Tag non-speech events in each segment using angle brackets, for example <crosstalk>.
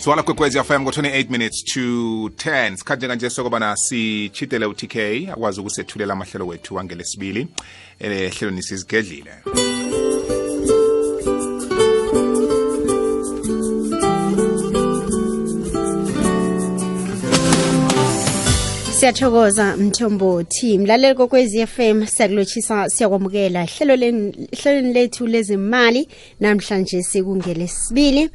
siwala kwekwezi fm ngo-28 minutes to 10 sikhathi njenganje sokobana sitshidele utk akwazi ukusethulela amahlelo wethu wangelesibili ehlelweni sizigedlile siyathokoza mthombothi mlaleli kokwezi fm siyakulotshisa siyakwamukela hlelweni lethu lezimali namhlanje sikungelesibili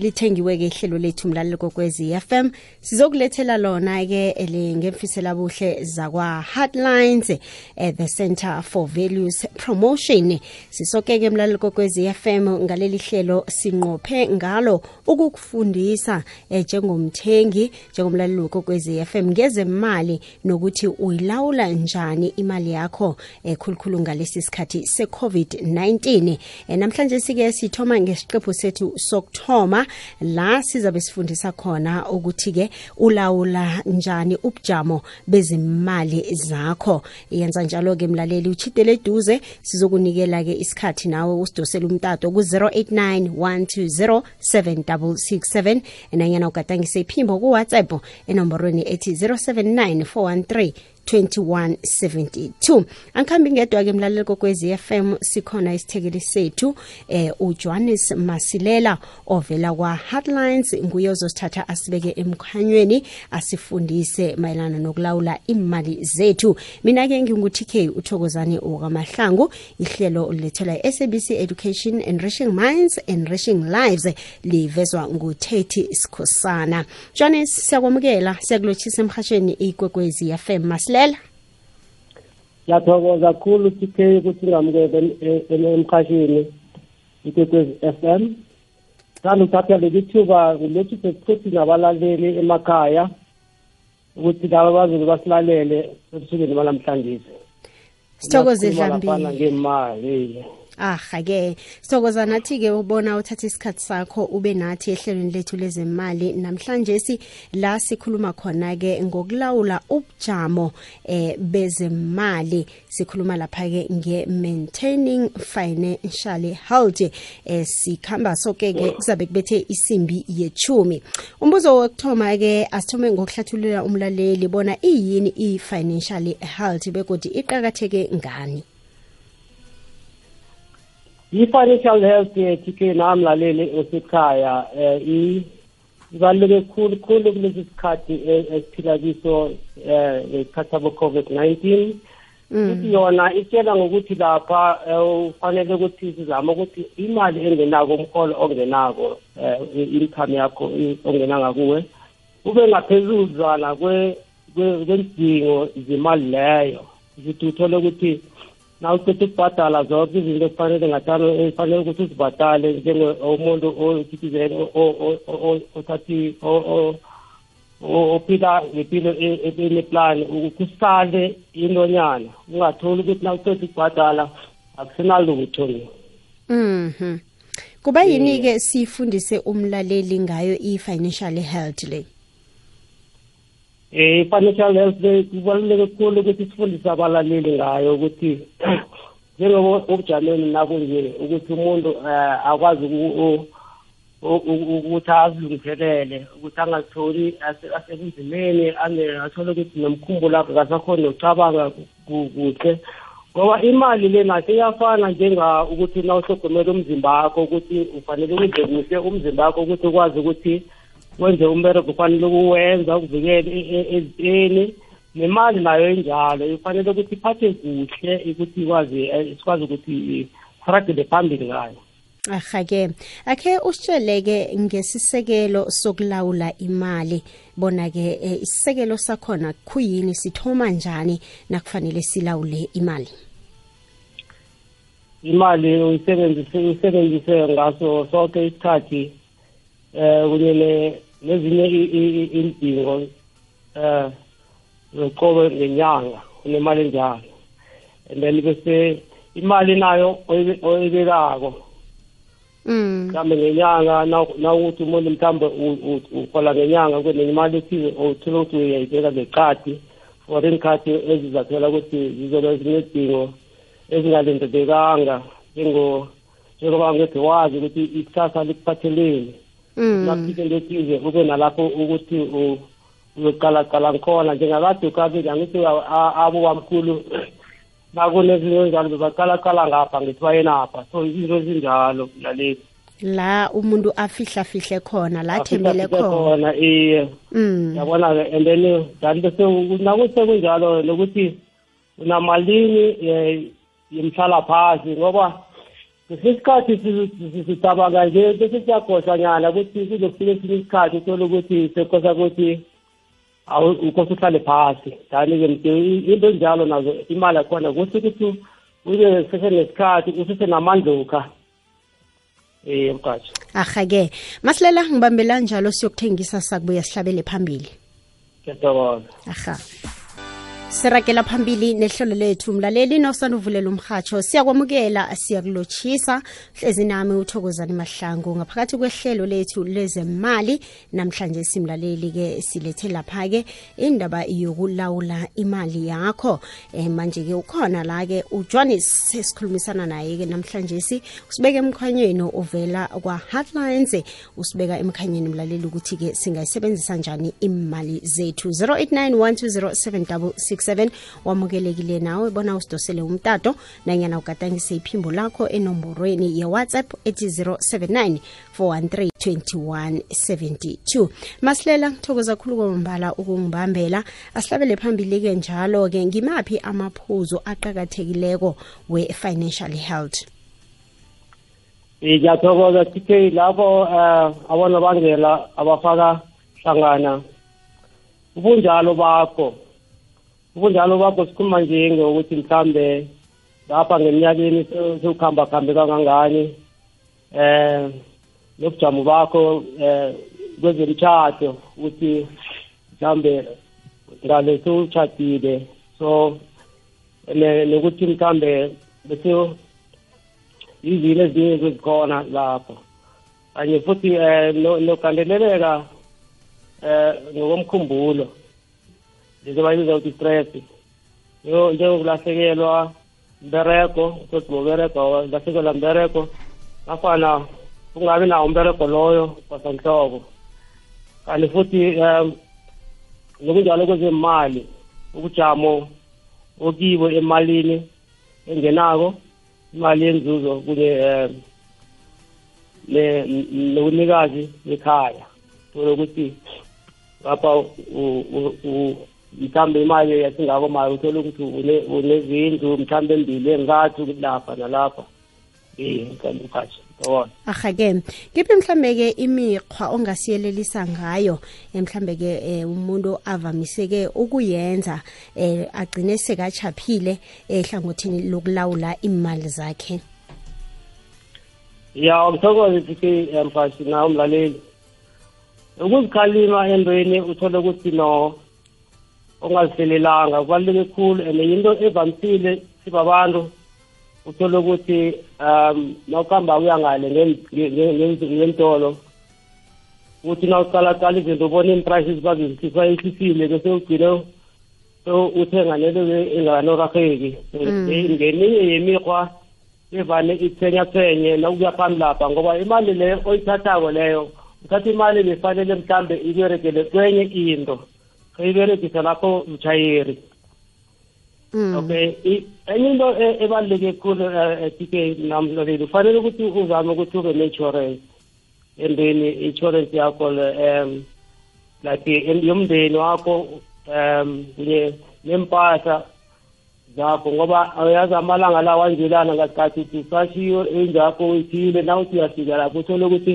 lithengiwe ke ihlelo lethu mlaleli kokwezi FM sizokulethela lona ke ngemfisela buhle zakwa Heartlines at eh, the Center for Values Promotion sisoke ke mlaleli kokwezi FM ngaleli hlelo sinqophe ngalo ukukufundisa eh, njengomthengi njengomlaleli kokwezi FM ngezemali nokuthi uyilawula njani imali yakho ekhulukhulu eh, ngalesi sikhathi seCovid-19 namhlanje sike sithoma ngesiqephu sethu sokuthoma la sizabe sifundisa khona ukuthi ke ulawula njani ubujamo bezimali zakho yenza njalo ke mlaleli uchitele eduze sizokunikela ke isikhathi nawe usidosele umtato ku-089 120 7667 enanyana ugadangise iphimbo kuwhatsapp enomborweni ethi 079 413 2172 angikhambi ngedwa ke mlaleli kokwezi FM sikhona isithekeli sethu eh uJohannes Masilela ovela kwa Heartlines nguye ozosithatha asibeke emkhanyweni asifundise mayelana nokulawula imali zethu mina ke nginguTK uthokozane okamahlangu ihlelo lethelwa SABC Education Enriching Minds Enriching Lives livezwa nguThethi Sikhosana Johannes siyakwamukela siyakulotshisa emhasheni ikwekwezi FM Masilela siyakubulela ngiyathokoza kakhulu tk ukuthi ngamukele emkhathini ikwekwezi f m sanda uthatha leli thuba ngilothi sesifuthi nabalaleli emakhaya ukuthi laba bazobe basilalele ebusukeni balamhlanje sithokoze dlambile ngemali arha-ke sithokoza nathi-ke ubona uthatha isikhathi sakho ube nathi ehlelweni lethu lezemali namhlanje si la sikhuluma khona-ke ngokulawula ubujamo eh bezemali sikhuluma lapha-ke nge-maintaining financial health eh sikhamba soke-ke kuzabe kubethe isimbi yechumi umbuzo wokuthoma-ke asithome ngokuhlathulula umlaleli bona iyini i-financial health begodi iqakatheke ngani i-financial health yethu-ke nami laleli esekhaya um ibaluleke khulu khulu kulesi sikhathi eh, esiphila kiso um eh, isikhathi sabo-covid-19 mm. futhi yona itshela ngokuthi lapha ufanele ukuthi sizame ukuthi imali engenako umholo ongenako um i-income yakho ongenanga kuwe ube ngaphezuzana kwemidingo zemali leyo zithi uthole ukuthi na uceda ukubhadala zonke izinto ekufanele ngathana ekufanele ukuthi uzibhatale njengomuntu ocitizen othathi ophila ngempilo eneplani kusale intonyana ungatholi ukuthi na uceda ukubhadala akusenalutho ni mhm kuba yini-ke siyifundise umlaleli ngayo i-financial health le eh i-financial health kubaluleke kukhulu ukuthi sifundise abalaleli ngayo ukuthi <clears throat> njengoba obujameni nakunje ukuthi umuntu eh, akwazi ukuthi azilungiselele ukuthi angazitholi asebunzimeni athole ukuthi nomkhumbulo wakhe kasakhona nokucabanga kuhle ngoba imali le nathi iyafana njenga ukuthi nawuhlogomela umzimba wakho ukuthi ufanele udle kuhle umzimba wakho ukuthi ukwazi ukuthi wenze umbereko kufanele ukuwenza ukuvikele ezintweni nemali nayo enjalo ifanele ukuthi iphathe kuhle ukuthi ikwazi eh, sikwazi ukuthi iragele phambili ngayo Ahake akhe usitsheleke ngesisekelo sokulawula imali bona ke eh, isisekelo sakhona kuyini sithoma njani nakufanele silawule imali Imali uyisebenzise usebenzise ngaso sonke isikhathi eh kunye nezinye indingo eh zoqobo ngenyanga unemali enjalo and then bese imali nayo oyibekako mm mhlambe ngenyanga nawukuthi umuntu mhlambe uhola ngenyanga kunemali ethize owuthola ukuthi uyayibeka ngeqadi for inkhathi ezizathola ukuthi zizobe zinedingo ezingalindekanga njengoba ngithi wazi ukuthi ikusasa likuphatheleni lafike mm. letize kube nalapho ukuthi uzoqalaqala khona njengakade ukazi ngithi abobamkhulu nakunezinto <clears throat> njalo bebaqalaqala ngapha ngithi bayenapha so izinto ezinjalo lalezi la umuntu afihlafihle khona la thembele khona iye mm. yabona-ke and then kanti nakusekunjalo nokuthi unamalini eh, yemhlala phasi ngoba ngesikhathi sicabanga nje bese siyagoshanyana ukuthi kuzofika esinye isikhathi uthole ukuthi sekhosa ukuthi ukhosa uhlale phasi dani-ke mde into enjalo nazo imali yakhona kusho ukuthi ube sesenesikhathi usesenamandlukha um mqatsho aha-ke masilela ngibambela njalo siyokuthengisa sakubuya sihlabele phambili ngiyathokoza aha sirakela phambili nehlelo lethu mlaleli nosanda uvulela umhatsho siyakwamukela siyakulotshisa hlezi nami uthokozani mahlangu ngaphakathi kwehlelo lethu lezemali namhlanje simlaleli-ke silethe lapha-ke indaba yokulawula imali yakho um e, manje-ke ukhona la-ke ujohannes sesikhulumisana naye-ke namhlanje si usibeka emkhanyweni ovela kwa-heartlines usibeka emkhanyweni mlaleli ukuthi-ke singayisebenzisa njani imali zethu 089 120 7 067 wamukelekile nawe bona usidosele umtato nanyana ugadangise iphimbo lakho enomborweni yewhatsapp ethi 079 413 2172 masilela thokoza khulu kombala ukungibambela asihlabele phambili-ke njalo-ke ngimaphi amaphuzu aqakathekileko we-financial health ngiyathokoza tk labo um abonobangela abafaka hlangana ubunjalo bakho kunjalo bakho sikhuluma nje ngokuthi mhlambe lapha ngeminyakeni sewukhamba khambe kangangani eh nobujamo bakho eh kwezemtshato ukuthi mhlambe ngale sewutshatile so nokuthi mhlambe bese izilo eziningi ezikhona lapho kanye futhi um eh, nokandeleleka um eh, ngokomkhumbulo njengoba izawuthi istresi njengokulahlekelwa mbereko ukuthi mbereko lahlekelwa mbereko nafana ungabi nawo umbereko loyo kwasanhloko kanti futhi um nokunjalo kwezemali ukujamo okibo emalini engenako imali yenzuzo kunye um nobunikazi bekhaya tolokuthi ngapha mhlawumbe imali eyasingakomayo uthole ukuthi unezindlu mhlambe embili engathi lapha nalapha eh, um ahake ngiphi mhlambe-ke imikhwa ongasiyelelisa ngayo eh, mhlambe-ke um eh, umuntu avamiseke ukuyenza um agcine sekachaphile ehlangothini lokulawula imali zakhe ya ngithokoze ukuthi mfashi na umlaleli ukuzikhalima endweni uthole ukuthi no ongazihlelelanga kubaluleke khulu and yinto evamisile sibabantu uthole ukuthi um nawukuhamba uya ngale ngentolo uthi nawuqalaqala izinto ubona iimprices bazizikhisa ehlisile bese ugcine so uthenga nento enganorakheki mm. ngeminye yemikhwa evane ithenyathenge nokuya phambili lapha ngoba imali leyo oyithathako leyo uthatha imali befanele mhlambe iberekele kwenye into re iberegise lapho mshayeri mm. okay enye into e, ebaluleke khulu e, e, tk namlaleli ufanele ukuthi uzame ukuthi ube ne-insurance endeni i-insurance yakho um like yomndeni wakho um kunye nempahla zakho ngoba uyazi amalanga la wanjelana ngasikhathi ukuthi sashiyo endakho uyithile nawuthi uyafika lapho uthole ukuthi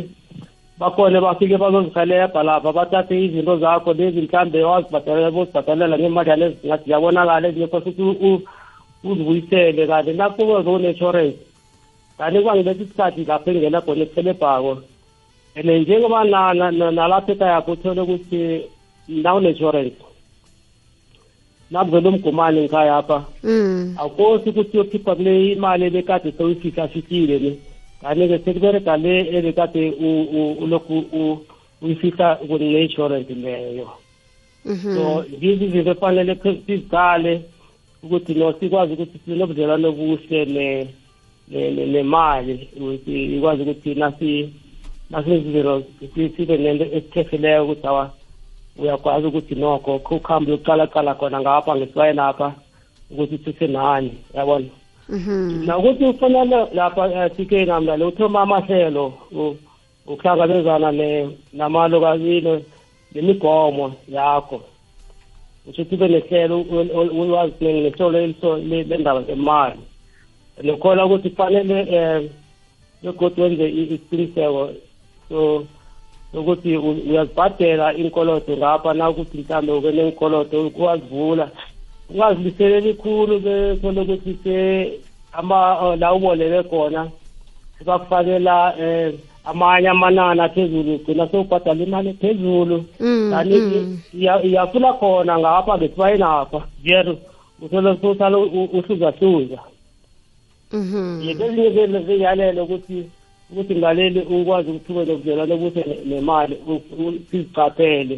bakhona bafike bazozihelebha lapha bathathe izinto zakho nezinhlambe wazibhatalela bozibhatalela ngemali ezingathi ziyabonakala ezinye khona futhi uzibuyisele kanti nakuba zoneshurensi kanti kwangiletha isikhathi lapho engena khona ekuhelebhako and njengoba nalapha ekhaya yakho uthole ukuthi nawuneshurensi nakuvele umgumane ngikhaya apha mm. akosi ukuthi uyokhipha kule imali ebekade sewuyifihla afihlile ni ngale-ke sekubeka le ebekade ulokhu uyifihla kune-insurance leyo mhm. so ngizo izinto efanele sizicale ukuthi no sikwazi ukuthi sinobudlelwane obuhle nemali ukuthi ikwazi ukuthi nasi nasineziviro sibe nento esikhefileyo ukuthi awa uyakwazi ukuthi nokho kuhambe yokuqalaqala khona ngapha ngesibayeni apha ukuthi sisenani yabona Mm-hmm. nakuthi ufanele lapha sike eh, namlalo uthoma amahlelo ukuhlangabezana namalo kabilo nemigomo yakho ushuthi ube nehlelo ulwazi nehlelo lendaba zemali nokhona ukuthi kufanele um eh, begodwa wenze isiqiniseko so ukuthi uyazibhadela inkolodo ngapha na ukuthi mhlawumbe uke nenkolodo kuwazivula ungaziliseleli khulu ke khona ukuthi se ama la uboleke khona bakufakela um amanye amanani aphezulu ugcina sewubhadala imali phezulu kanti iyafuna khona ngapha ngesibaye napha jer uthole sewusale uhluzahluza yekezinye ziyalele ukuthi ukuthi ngaleli ukwazi ukuthi ube nobudlelwane obuhle nemali sizicaphele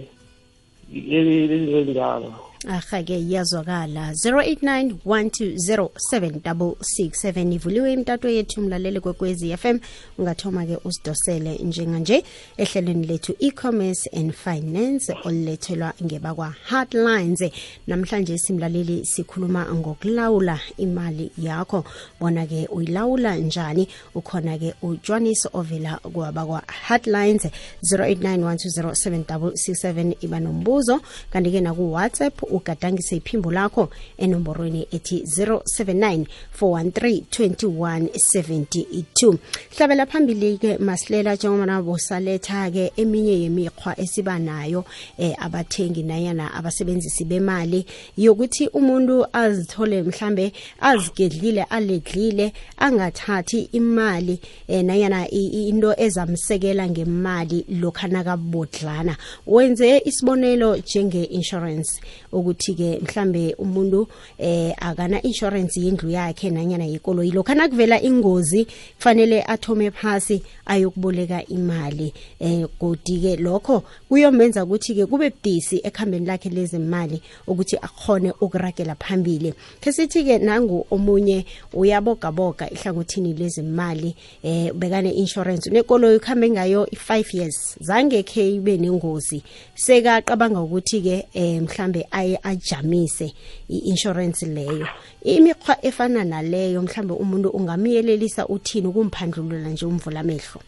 lezi zinto ezinjalo arha iyazwakala 089 ivuliwe imtato yethu mlaleli kwekwezi fm ungathoma-ke usidosele njenganje ehlelweni lethu e-commerce and finance olulethelwa ngebakwa-hardlines namhlanje simlaleli sikhuluma ngokulawula imali yakho bona-ke uyilawula njani ukhona-ke ujohannes ovela kwabakwa-hardlines 089 iba nombuzo kanti-ke nakuwhatsapp ugadangise iphimbo lakho enomborweni ethi 079 413 2172 hlabela phambili-ke masilela njengoba bosaletha-ke eminye yemikhwa esiba nayo eh, abathengi nayana abasebenzisi bemali yokuthi umuntu azithole mhlambe azigedlile aledlile angathathi imali eh, nayana into ezamsekela ngemali lokhana kabodlana wenze isibonelo njenge-insurance ukuthi ke mhlambe umuntu eh akana insurance yendlu yakhe nanyana yikolo yilokho nakuvela ingozi kufanele athome phasi ayokuboleka imali eh godi ke lokho kuyomenza ukuthi ke kube budisi ekhambeni lakhe lezimali ukuthi akhone ukuragela phambili ke sithi ke nangu omunye uyabogaboga ihlangothini lezimali eh bekane insurance nekolo ikhambe ngayo i5 years zange ke ibe nengozi seka aqabanga ukuthi ke eh mhlambe ay aye ajamise i-insurance leyo imikhwa efana naleyo mhlambe umuntu ungamiyelelisa uthini ukumphandlulula nje umvula amehlo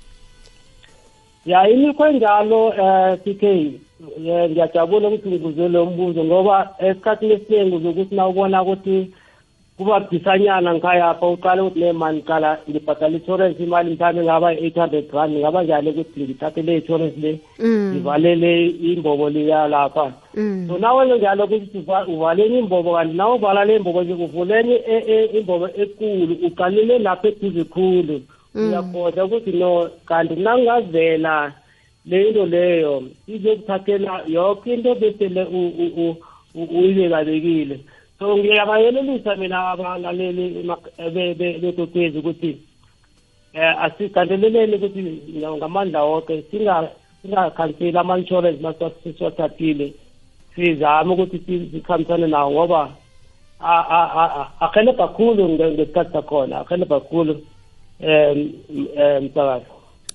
ya imikhwa enjalo um eh, pk eh, ngiyajabula ukuthi ngibuzele umbuzo ngoba esikhathini esiningi uzokuthi na ubona ukuthi kuba bhisanyana ngikhaya apha uqale ukuthi le mani qala ngibhatala i-insurance imali mhlawumbe ngaba i-eight hundred rand ngaba njani ukuthi ngithathe le insurance le mm. ngivalele imbobo liyalapha mm. so nawenze njalo kuthi uvaleni imbobo kanti nawe uvala le imbobo nje kuvuleni e, e, imbobo ekulu uqalele lapho eduze khulu mm. uyakhoda ukuthi no kanti nangingavela le into leyo izokuthathela yonke into bese le uyibekabekile so ngiyabayelelisa mina abalaleli bekwekwezi ukuthi um asigandeleleni ukuthi ngamandla woke singakhanseli ama-insurance masiwathathile sizame ukuthi sikhambisane nawo ngoba ahelebha khulu ngesikhathi sakhona ahelebha khulu um um msakazi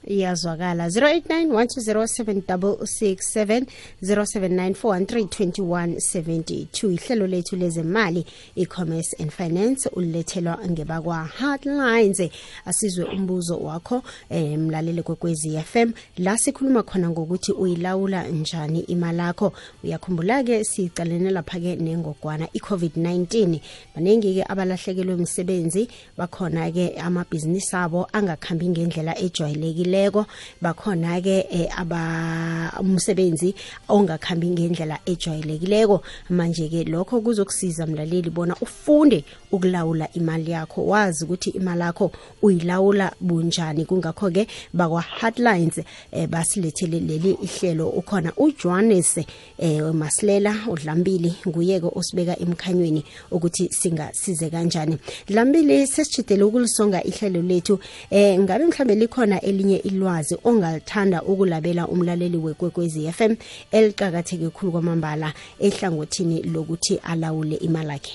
iyazwakala 089 ihlelo lethu lezemali e-commerce and finance ulilethelwa ngebakwa hotlines asizwe umbuzo wakho eh, mlaleli kwekwezi FM la sikhuluma khona ngokuthi uyilawula njani imalakho uyakhumbula-ke sicalene lapha-ke nengogwana i-covid-19 baningi-ke abalahlekelwe msebenzi bakhona-ke amabhizinisi abo angakhambi ngendlela ejwayelekile efaneleko bakhona-ke um aba umsebenzi ongakhambi ngendlela ejwayelekileko manje-ke lokho kuzokusiza mlaleli bona ufunde ukulawula imali yakho wazi ukuthi imali yakho uyilawula bunjani kungakho-ke bakwa-heartlines um basilethele leli ihlelo ukhona ujohannes um masilela udlambili nguye-ke osibeka emkhanyweni ukuthi singasize kanjani dlambili sesijidele ukulisonga ihlelo lethu um ngabe mhlawumbe likhona elinye ilwazi ongalithanda ukulabela umlaleli wekwekwezi FM eliqakatheke khulu kwamambala ehlangothini lokuthi alawule imalakhe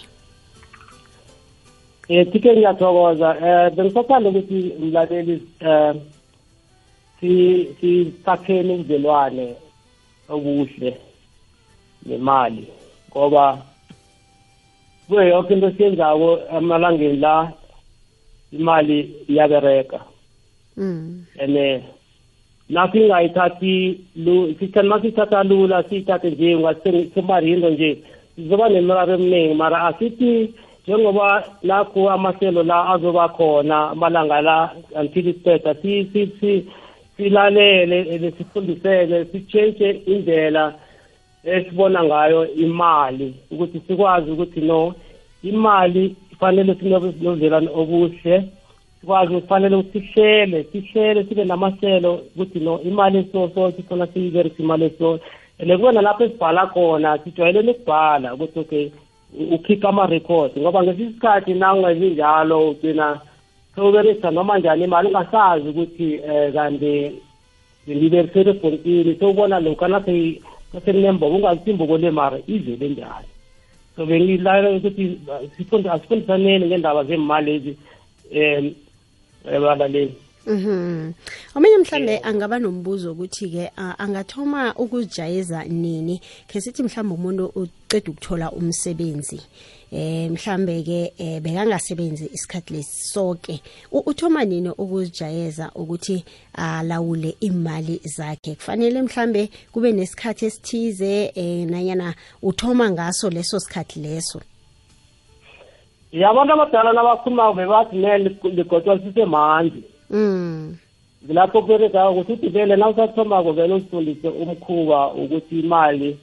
um eh, thike ngiyathokoza um bengisathanda ukuthi mlaleli um eh, sisakheni ubudlelwane obuhle nemali ngoba kuyo yonke into esiyenzako amalangeni la imali iyabereka mm. ene nasingayithathi system masithatha lula siyithathe nje ungasemarindo nje sizoba nemiraro eminingi mara asithi njengoba lakho amahlelo la azoba khona amalanga la until isiqeda silalele sifundisele sitshentshe indlela esibona ngayo imali ukuthi sikwazi ukuthi no imali fanele sinobudlelwane obuhle sikwazi kufanele ukuthi sihlele sihlele sibe namahlelo ukuthi no imali esisoso sifuna siyiberisa imali esisoso le kube nalapho esibhala khona sijwayelele ukubhala ukuthi okay ukhipha ama-record ngoba ngesinye isikhathi nangenzi njalo ugcina sowuberisa noma njani imali ungasazi ukuthi um kanti ngiberisele ebhontini sowubona lokhu anasenembobo ungazithi imbobo le mara izele njani so bengilalela ukuthi asifundisane ngendaba zemali ezi um ebalaleli Mhm. Omunye mhlambe angaba nombuzo ukuthi ke angathoma ukujayeza nini? Ke sithi mhlambe umuntu uqeda ukuthola umsebenzi. Eh mhlambe ke eh, bekangasebenzi isikhathi lesonke. Uthoma nini ukujayeza ukuthi alawule imali zakhe? Kufanele mhlambe kube nesikhathi esithize eh nanyana uthoma ngaso leso sikhathi leso. yabantu abadala nabakhulumayo bebathi ne ligotshwa sisemanzi mm lapho kuberekayo ukuthi uthi vele na usathomako vele usifundise umkhuba ukuthi imali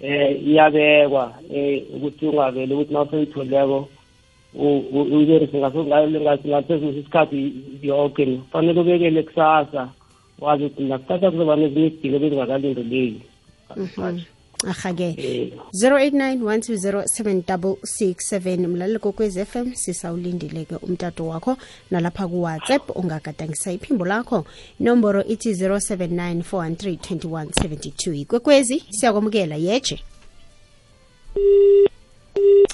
eh iyabekwa eh ukuthi ungavele ukuthi nawuseyitholeko uyiberise ngasingaphezulu isikhathi yoke fanele ubekele kusasa wazi ukuthi nakusasa kuzoba nezinye izidilo bezingakalindeleki mhm. ahake 0891207667 eh. mlaleli kokwez f m umtato wakho nalapha kuwhatsapp ungagadangisa iphimbo lakho inomboro ithi 079 ikwekwezi siyakwamukela yeje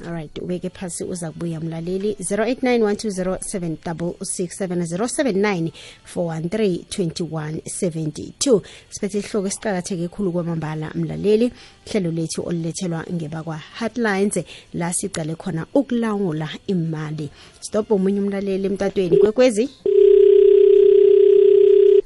alright ubeke phasi uza kubuya mlaleli 0891207667 079 siphethe isihloko esiqakatheke khulu kwamambala mlaleli hlelo lethu olulethelwa ngebakwa-heartlines la sicale khona ukulawula imali stop omunye umlaleli emtatweni kwekwezi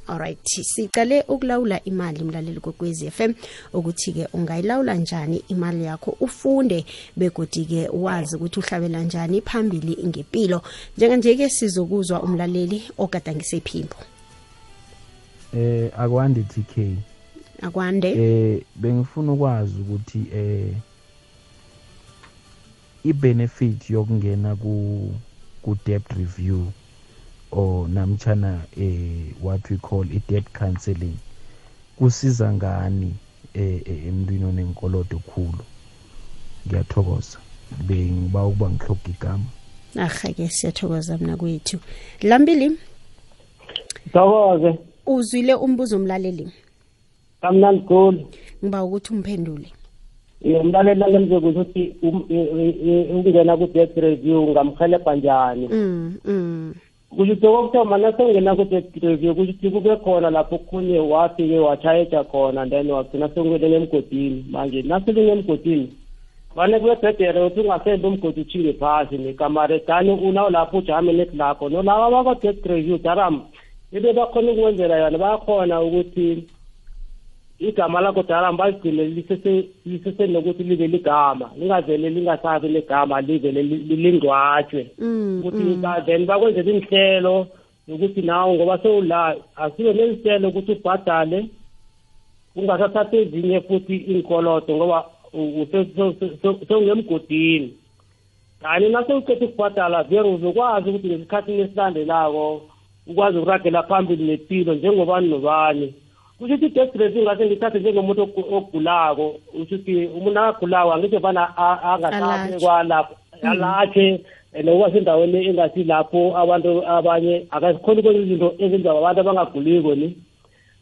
alright sicale ukulawula imali mlaleli kokwezi FM ukuthi ke ungayilawula njani imali yakho ufunde begodi ke wazi ukuthi uhlabela njani phambili ngempilo njenganje ke sizokuzwa umlaleli ogadangise iphimbo eh akwandi TK akwande eh bengifuna ukwazi ukuthi eh i benefit yokungena ku ku debt review or namtshana eh what we call i-debt counseling kusiza ngani eh, eh, emntwini onenkolodo khulu ngiyathokoza bengiba ukuba ngihloga igama ahake siyathokoza mna kwethu lambili thokoze uzwile umbuzo umlaleli kamnandi khulu ngiba ukuthi umphendule umlaleli nangemzekuthi uthi um, e, e, e, ukungena ku-debt review ungamhelebha njani mm, mm. kusho ukuthi kokuthombana sengingenakho degree kusho ukuthi kube khona lapho khunye wafike watshayetsha khona then wagcina sekungelele emgodini manje naselinye emgodini fane kubebhedere ukuthi ungasembi umgodi utshinge phasi nekamarejani unawo lapho ujame netilakho nolaba abakwa-get review daram into bakhona ukuwenzela yona bayakhona ukuthi igama lakho dala mbaligcine lisesenokuthi libe ligama lingavele lingasabi legama livele lingcwatshwe mm, ukuthi then mm. bakwenzela inhlelo nokuthi nawe ngoba sewula asibe nezinhlelo ukuthi ubhadale ungasathathi ezinye futhi iy'nkoloto ngoba sewungemgodini kanti nasewucetha ukubhadala vele uzokwazi ukuthi ngesikhathini esilandelako ukwazi ukuragela phambili nempilo njengobani nobani kusho ukuthi i-death dressing ngase ngithathe njengomuntu ogulako usho ukuthi umuntu akagulawo angisho fana angasabekwa lapho alathe mm. nokuba sendaweni engasi lapho abantu abanye akazikhoni kwenza izinto ezenziwa abantu abangaguliko ni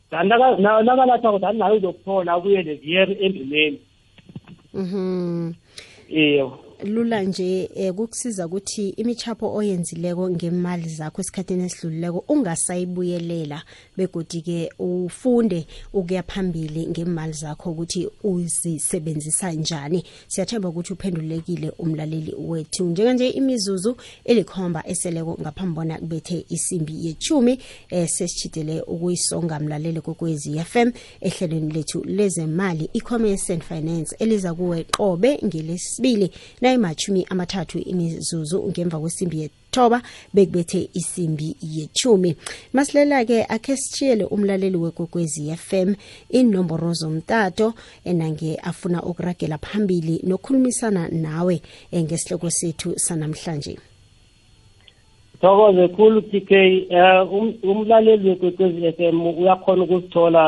kanti nakalathako dani naye uzokuthola abuyele ziyeri endimeni um mm-hmm. iyo lula nje um kukusiza ukuthi imichapho oyenzileko ngemali zakho esikhathini esidlulileko ungasayibuyelela begodi-ke ufunde ukuya phambili ngemali zakho ukuthi uzisebenzisa njani siyathemba ukuthi uphendulekile umlaleli wethu njenganje imizuzu elikhomba eseleko ngaphambi bona kubethe isimbi yechumi eh, sesitshidele ukuyisonga mlaleli kokwezi FM ehlelweni lethu lezemali i-commerce and finance eliza kuwe qobe ngelesibili ayimashumi amathathu imizuzu ngemva kwesimbi yethoba bekubethe isimbi yethumi masilela-ke akhe sitshiyele umlaleli wekwekwezi FM inomboro zomtato enange afuna ukuragela phambili nokhulumisana nawe ngesihloko sethu sanamhlanje thokoze khulu tk um umlaleli wekwekwezi f m uyakhona ukusithola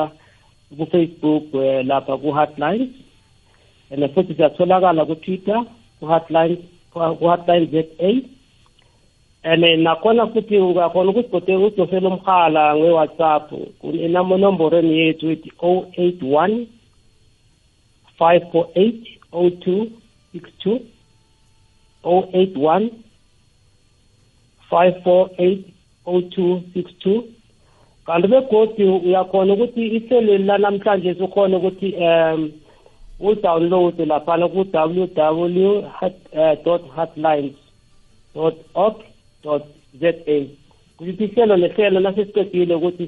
kufacebook um lapha ku-hardlines and futhi siyatholakala kutwitter ku-hotline ku-hotline z a and nakhona futhi ungakhona ukusibhotela usidosela umhala nge-whatsapp enomborweni yethu ithi o oh eight one five four eight o oh two six two o oh eight one five four eight o two six two kanti begodi uyakhona ukuthi iseleli lanamhlanje sikhona ukuthi um udawulo ukuthi laphana ku-www hotlines.org za kuthi ihlelo nehlelo nasesiqedile ukuthi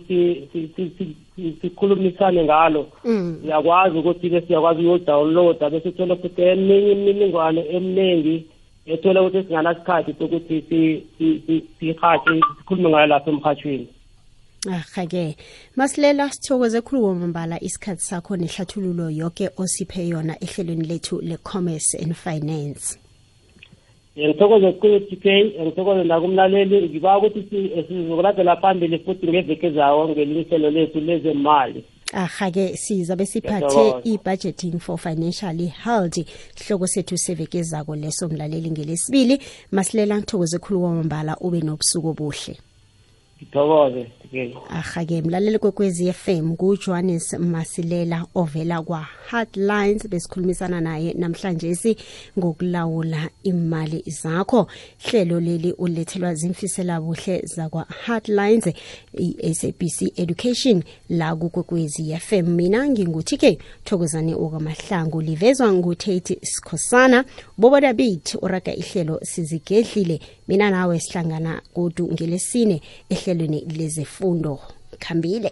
sikhulumisane ngalo uyakwazi ukuthi-ke siyakwazi uyodawunloada bese uthole futhi eminye imininingwane eminingi ethole ukuthi singanasikhathi sokuthi sihathe sikhulume ngayo lapha emhathweni ahake masilela sithokoze khulu womambala isikhathi sakho nehlathululo yonke osiphe yona ehlelweni lethu le-commerce and finance ngithokoze kukhulu t k ngithokoze nakumlaleli ngiba ukuthi eh, sizokuladela phambili futhi ngeveke zawo ngelinhlelo lethu lezemali ahake sizabe siphathe i-budgeting for financially health sihloko sethu seveke zako leso mlaleli ngelesibili masilela ngithokoze khulu wamambala ube nobusuku obuhle ngithokoze ke mlaleli kwekwezi fm ngujohannes masilela ovela kwa-hardlines besikhulumisana naye namhlanje si ngokulawula imali zakho hlelo leli ulethelwa zimfisela buhle zakwa-hardlines i-sabc education la kukwekwezi fm mina nginguthi ke thokozane okamahlangu livezwa ngutate sikhosana boboda bit uraga ihlelo sizigedlile mina nawe sihlangana kodu ngelesine ehlelweni lezef imfundo khambile